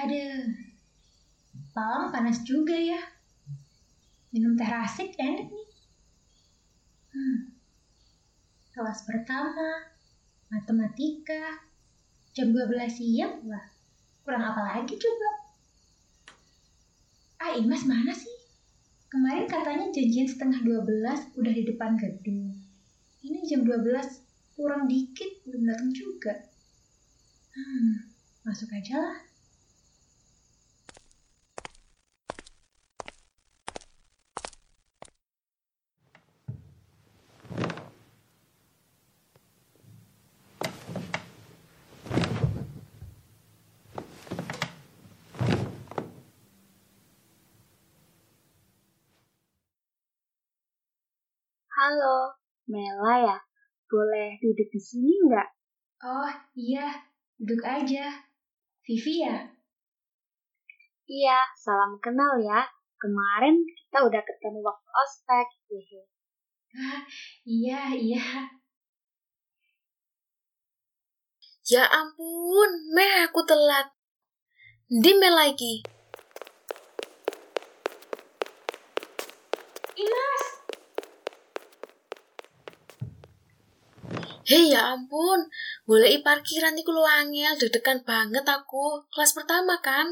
Aduh, malam panas juga ya. Minum teh rasik enak nih. Hmm. Kelas pertama, matematika, jam 12 siang, wah kurang apa lagi coba? Ah, Imas mana sih? Kemarin katanya janjian setengah 12 udah di depan gedung. Ini jam 12, kurang dikit, belum datang juga. Hmm, masuk aja lah. Halo, Mela ya? Boleh duduk di sini nggak? Oh, iya. Duduk aja. Vivi ya? Iya, salam kenal ya. Kemarin kita udah ketemu waktu ospek. Hehe. Ah, iya, iya. Ya ampun, meh aku telat. Di meh lagi. Imas! Hei ya ampun, boleh parkiran iku lu angel, deg-degan banget aku. Kelas pertama kan?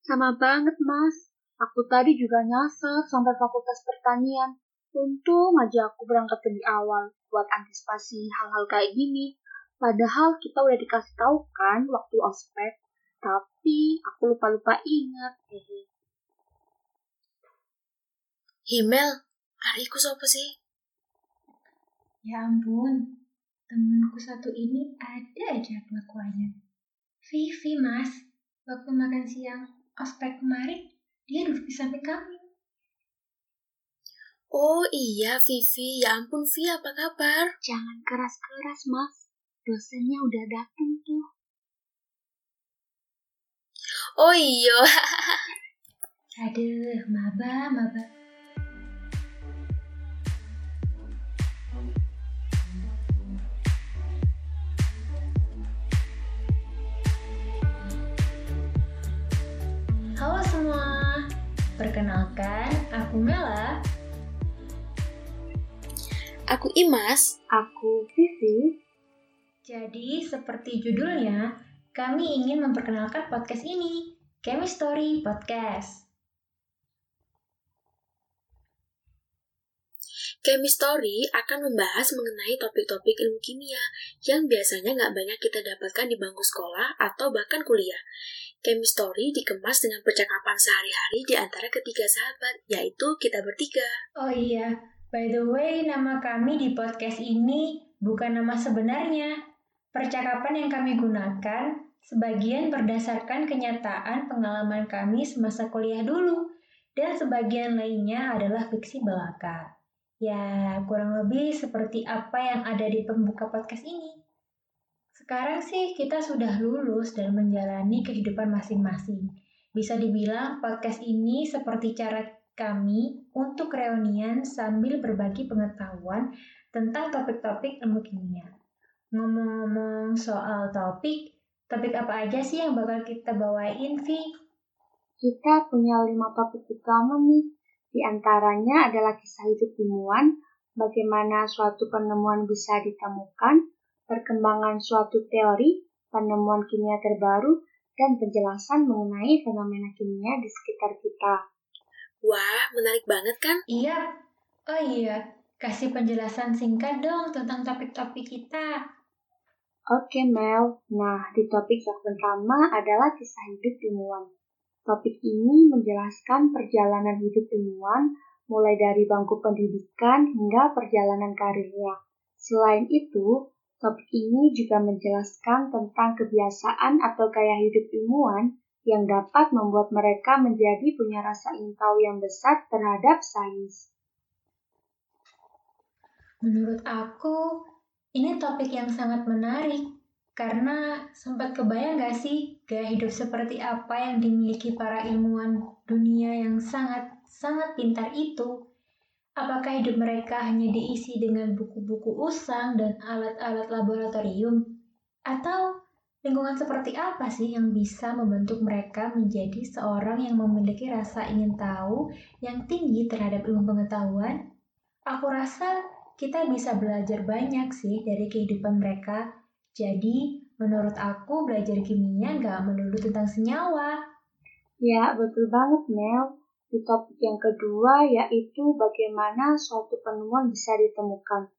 Sama banget, Mas. Aku tadi juga nyasar sampai fakultas pertanian. Untung aja aku berangkat lebih awal buat antisipasi hal-hal kayak gini. Padahal kita udah dikasih tahu kan waktu ospek. Tapi aku lupa-lupa ingat. Hehe. Himel, hariku siapa sih? Ya ampun, temenku satu ini ada aja kelakuannya. Vivi, Mas. Waktu makan siang ospek kemarin, dia duduk di samping kami. Oh iya, Vivi. Ya ampun, Vi, apa kabar? Jangan keras-keras, Mas. Dosennya udah datang tuh. Oh iya. Aduh, maba, maba. Perkenalkan aku Mela. Aku Imas. Aku Vivi. Jadi seperti judulnya, kami ingin memperkenalkan podcast ini, Chemistry Podcast. Chemistry akan membahas mengenai topik-topik ilmu kimia yang biasanya nggak banyak kita dapatkan di bangku sekolah atau bahkan kuliah. Chemistry dikemas dengan percakapan sehari-hari di antara ketiga sahabat, yaitu kita bertiga. Oh iya, by the way, nama kami di podcast ini bukan nama sebenarnya. Percakapan yang kami gunakan sebagian berdasarkan kenyataan pengalaman kami semasa kuliah dulu, dan sebagian lainnya adalah fiksi belaka. Ya, kurang lebih seperti apa yang ada di pembuka podcast ini. Sekarang sih kita sudah lulus dan menjalani kehidupan masing-masing. Bisa dibilang podcast ini seperti cara kami untuk reunian sambil berbagi pengetahuan tentang topik-topik ilmu kimia. Ngomong-ngomong soal topik, topik apa aja sih yang bakal kita bawain, Vi? Kita punya lima topik utama nih. Di antaranya adalah kisah hidup ilmuwan, bagaimana suatu penemuan bisa ditemukan, perkembangan suatu teori, penemuan kimia terbaru, dan penjelasan mengenai fenomena kimia di sekitar kita. Wah, menarik banget kan? Iya. Oh iya, kasih penjelasan singkat dong tentang topik-topik kita. Oke Mel, nah di topik yang pertama adalah kisah hidup ilmuwan. Topik ini menjelaskan perjalanan hidup ilmuwan mulai dari bangku pendidikan hingga perjalanan karirnya. Selain itu, topik ini juga menjelaskan tentang kebiasaan atau gaya hidup ilmuwan yang dapat membuat mereka menjadi punya rasa ingin tahu yang besar terhadap sains. Menurut aku, ini topik yang sangat menarik karena sempat kebayang gak sih gaya hidup seperti apa yang dimiliki para ilmuwan dunia yang sangat-sangat pintar itu? Apakah hidup mereka hanya diisi dengan buku-buku usang dan alat-alat laboratorium? Atau Lingkungan seperti apa sih yang bisa membentuk mereka menjadi seorang yang memiliki rasa ingin tahu yang tinggi terhadap ilmu pengetahuan? Aku rasa kita bisa belajar banyak sih dari kehidupan mereka. Jadi, menurut aku belajar kimia nggak melulu tentang senyawa. Ya, betul banget, Mel. Di topik yang kedua yaitu bagaimana suatu penemuan bisa ditemukan.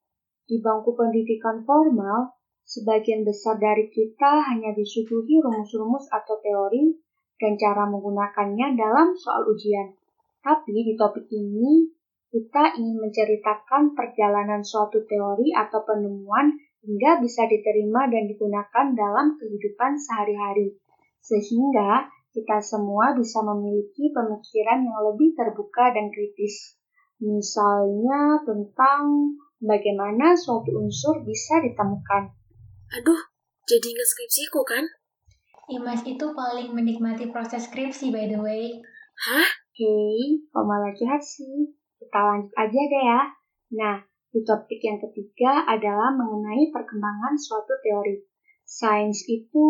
Di bangku pendidikan formal, Sebagian besar dari kita hanya disuguhi rumus-rumus atau teori dan cara menggunakannya dalam soal ujian. Tapi di topik ini, kita ingin menceritakan perjalanan suatu teori atau penemuan hingga bisa diterima dan digunakan dalam kehidupan sehari-hari. Sehingga kita semua bisa memiliki pemikiran yang lebih terbuka dan kritis. Misalnya tentang bagaimana suatu unsur bisa ditemukan. Aduh, jadi ingat skripsiku kan? Imas itu paling menikmati proses skripsi by the way. Hah? Hei, kok malah jahat sih? Kita lanjut aja deh ya. Nah, di topik yang ketiga adalah mengenai perkembangan suatu teori. Sains itu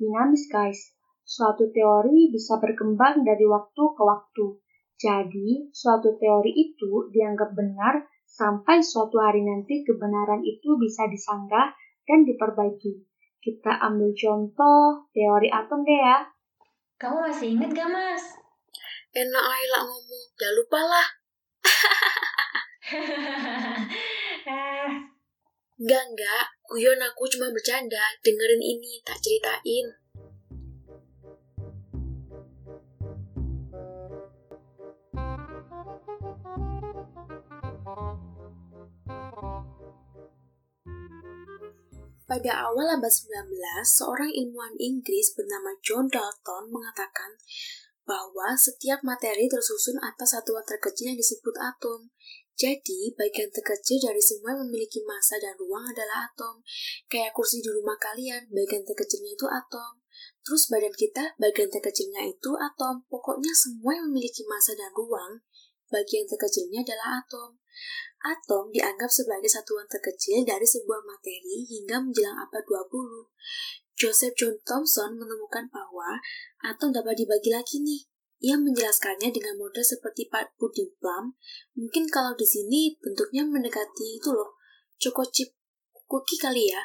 dinamis guys. Suatu teori bisa berkembang dari waktu ke waktu. Jadi, suatu teori itu dianggap benar sampai suatu hari nanti kebenaran itu bisa disanggah dan diperbaiki. Kita ambil contoh teori atom deh ya. Kamu masih inget gak, Mas? Enak Ayla ngomong, gak lupa lah. Enggak, enggak. Guyon aku cuma bercanda. Dengerin ini, tak ceritain. Pada awal abad 19, seorang ilmuwan Inggris bernama John Dalton mengatakan bahwa setiap materi tersusun atas satuan terkecil yang disebut atom. Jadi, bagian terkecil dari semua yang memiliki massa dan ruang adalah atom. Kayak kursi di rumah kalian, bagian terkecilnya itu atom. Terus badan kita, bagian terkecilnya itu atom. Pokoknya semua yang memiliki massa dan ruang, bagian terkecilnya adalah atom. Atom dianggap sebagai satuan terkecil dari sebuah materi hingga menjelang abad 20. Joseph John Thomson menemukan bahwa atom dapat dibagi lagi nih. Ia menjelaskannya dengan model seperti puding plum. Mungkin kalau di sini bentuknya mendekati itu loh, choco chip cookie kali ya.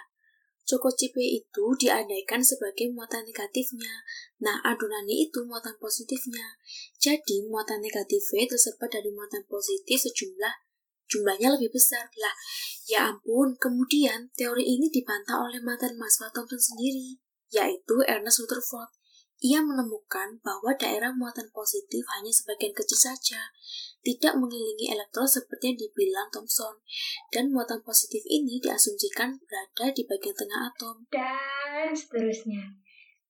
Chip itu diandaikan sebagai muatan negatifnya. Nah, adunannya itu muatan positifnya. Jadi, muatan negatif V tersebar dari muatan positif sejumlah jumlahnya lebih besar. Lah, ya ampun, kemudian teori ini dibantah oleh mantan mahasiswa Thomson sendiri, yaitu Ernest Rutherford. Ia menemukan bahwa daerah muatan positif hanya sebagian kecil saja, tidak mengelilingi elektron seperti yang dibilang Thomson, dan muatan positif ini diasumsikan berada di bagian tengah atom. Dan seterusnya.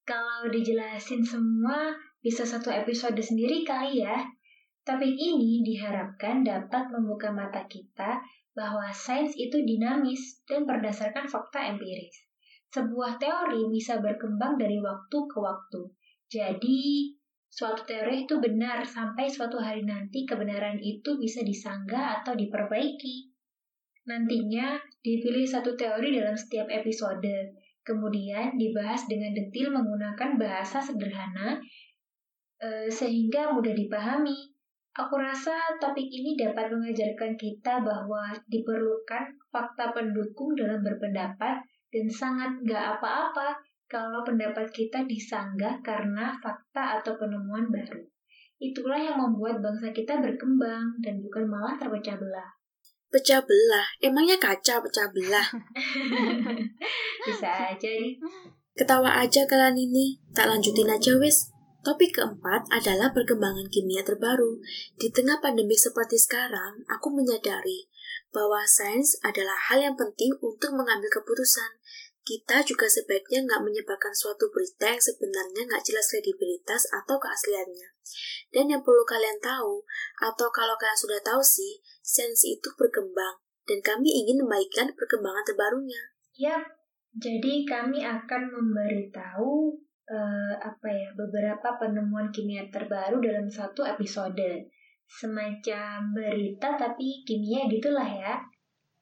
Kalau dijelasin semua, bisa satu episode sendiri kali ya. Topik ini diharapkan dapat membuka mata kita bahwa sains itu dinamis dan berdasarkan fakta empiris. Sebuah teori bisa berkembang dari waktu ke waktu. Jadi, suatu teori itu benar sampai suatu hari nanti kebenaran itu bisa disanggah atau diperbaiki. Nantinya, dipilih satu teori dalam setiap episode, kemudian dibahas dengan detil menggunakan bahasa sederhana eh, sehingga mudah dipahami. Aku rasa topik ini dapat mengajarkan kita bahwa diperlukan fakta pendukung dalam berpendapat dan sangat nggak apa-apa kalau pendapat kita disanggah karena fakta atau penemuan baru. Itulah yang membuat bangsa kita berkembang dan bukan malah terpecah belah. Pecah belah? Emangnya kaca pecah belah? Bisa aja nih. Ketawa aja kalian ini, tak lanjutin aja wis. Topik keempat adalah perkembangan kimia terbaru. Di tengah pandemi seperti sekarang, aku menyadari bahwa sains adalah hal yang penting untuk mengambil keputusan. Kita juga sebaiknya nggak menyebarkan suatu berita yang sebenarnya nggak jelas kredibilitas atau keasliannya. Dan yang perlu kalian tahu, atau kalau kalian sudah tahu sih, sains itu berkembang, dan kami ingin membaikkan perkembangan terbarunya. Yap, jadi kami akan memberitahu uh, apa ya beberapa penemuan kimia terbaru dalam satu episode. Semacam berita tapi kimia gitulah ya.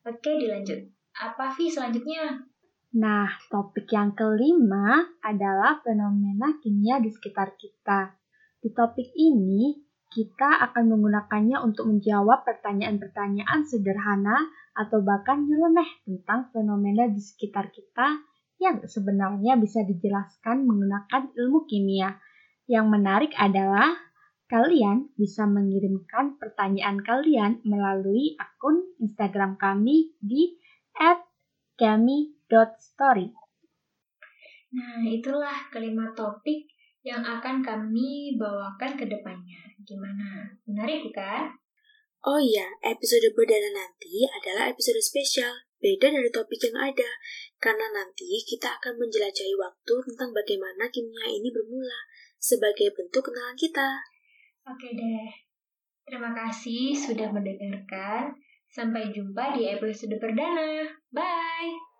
Oke dilanjut. Apa Vi selanjutnya Nah, topik yang kelima adalah fenomena kimia di sekitar kita. Di topik ini, kita akan menggunakannya untuk menjawab pertanyaan-pertanyaan sederhana atau bahkan nyeleneh tentang fenomena di sekitar kita yang sebenarnya bisa dijelaskan menggunakan ilmu kimia. Yang menarik adalah kalian bisa mengirimkan pertanyaan kalian melalui akun Instagram kami di @kami.story. Nah, itulah kelima topik yang akan kami bawakan ke depannya. Gimana? Menarik bukan? Oh iya, episode perdana nanti adalah episode spesial, beda dari topik yang ada, karena nanti kita akan menjelajahi waktu tentang bagaimana kimia ini bermula sebagai bentuk kenalan kita. Oke deh. Terima kasih sudah mendengarkan. Sampai jumpa di episode perdana. Bye!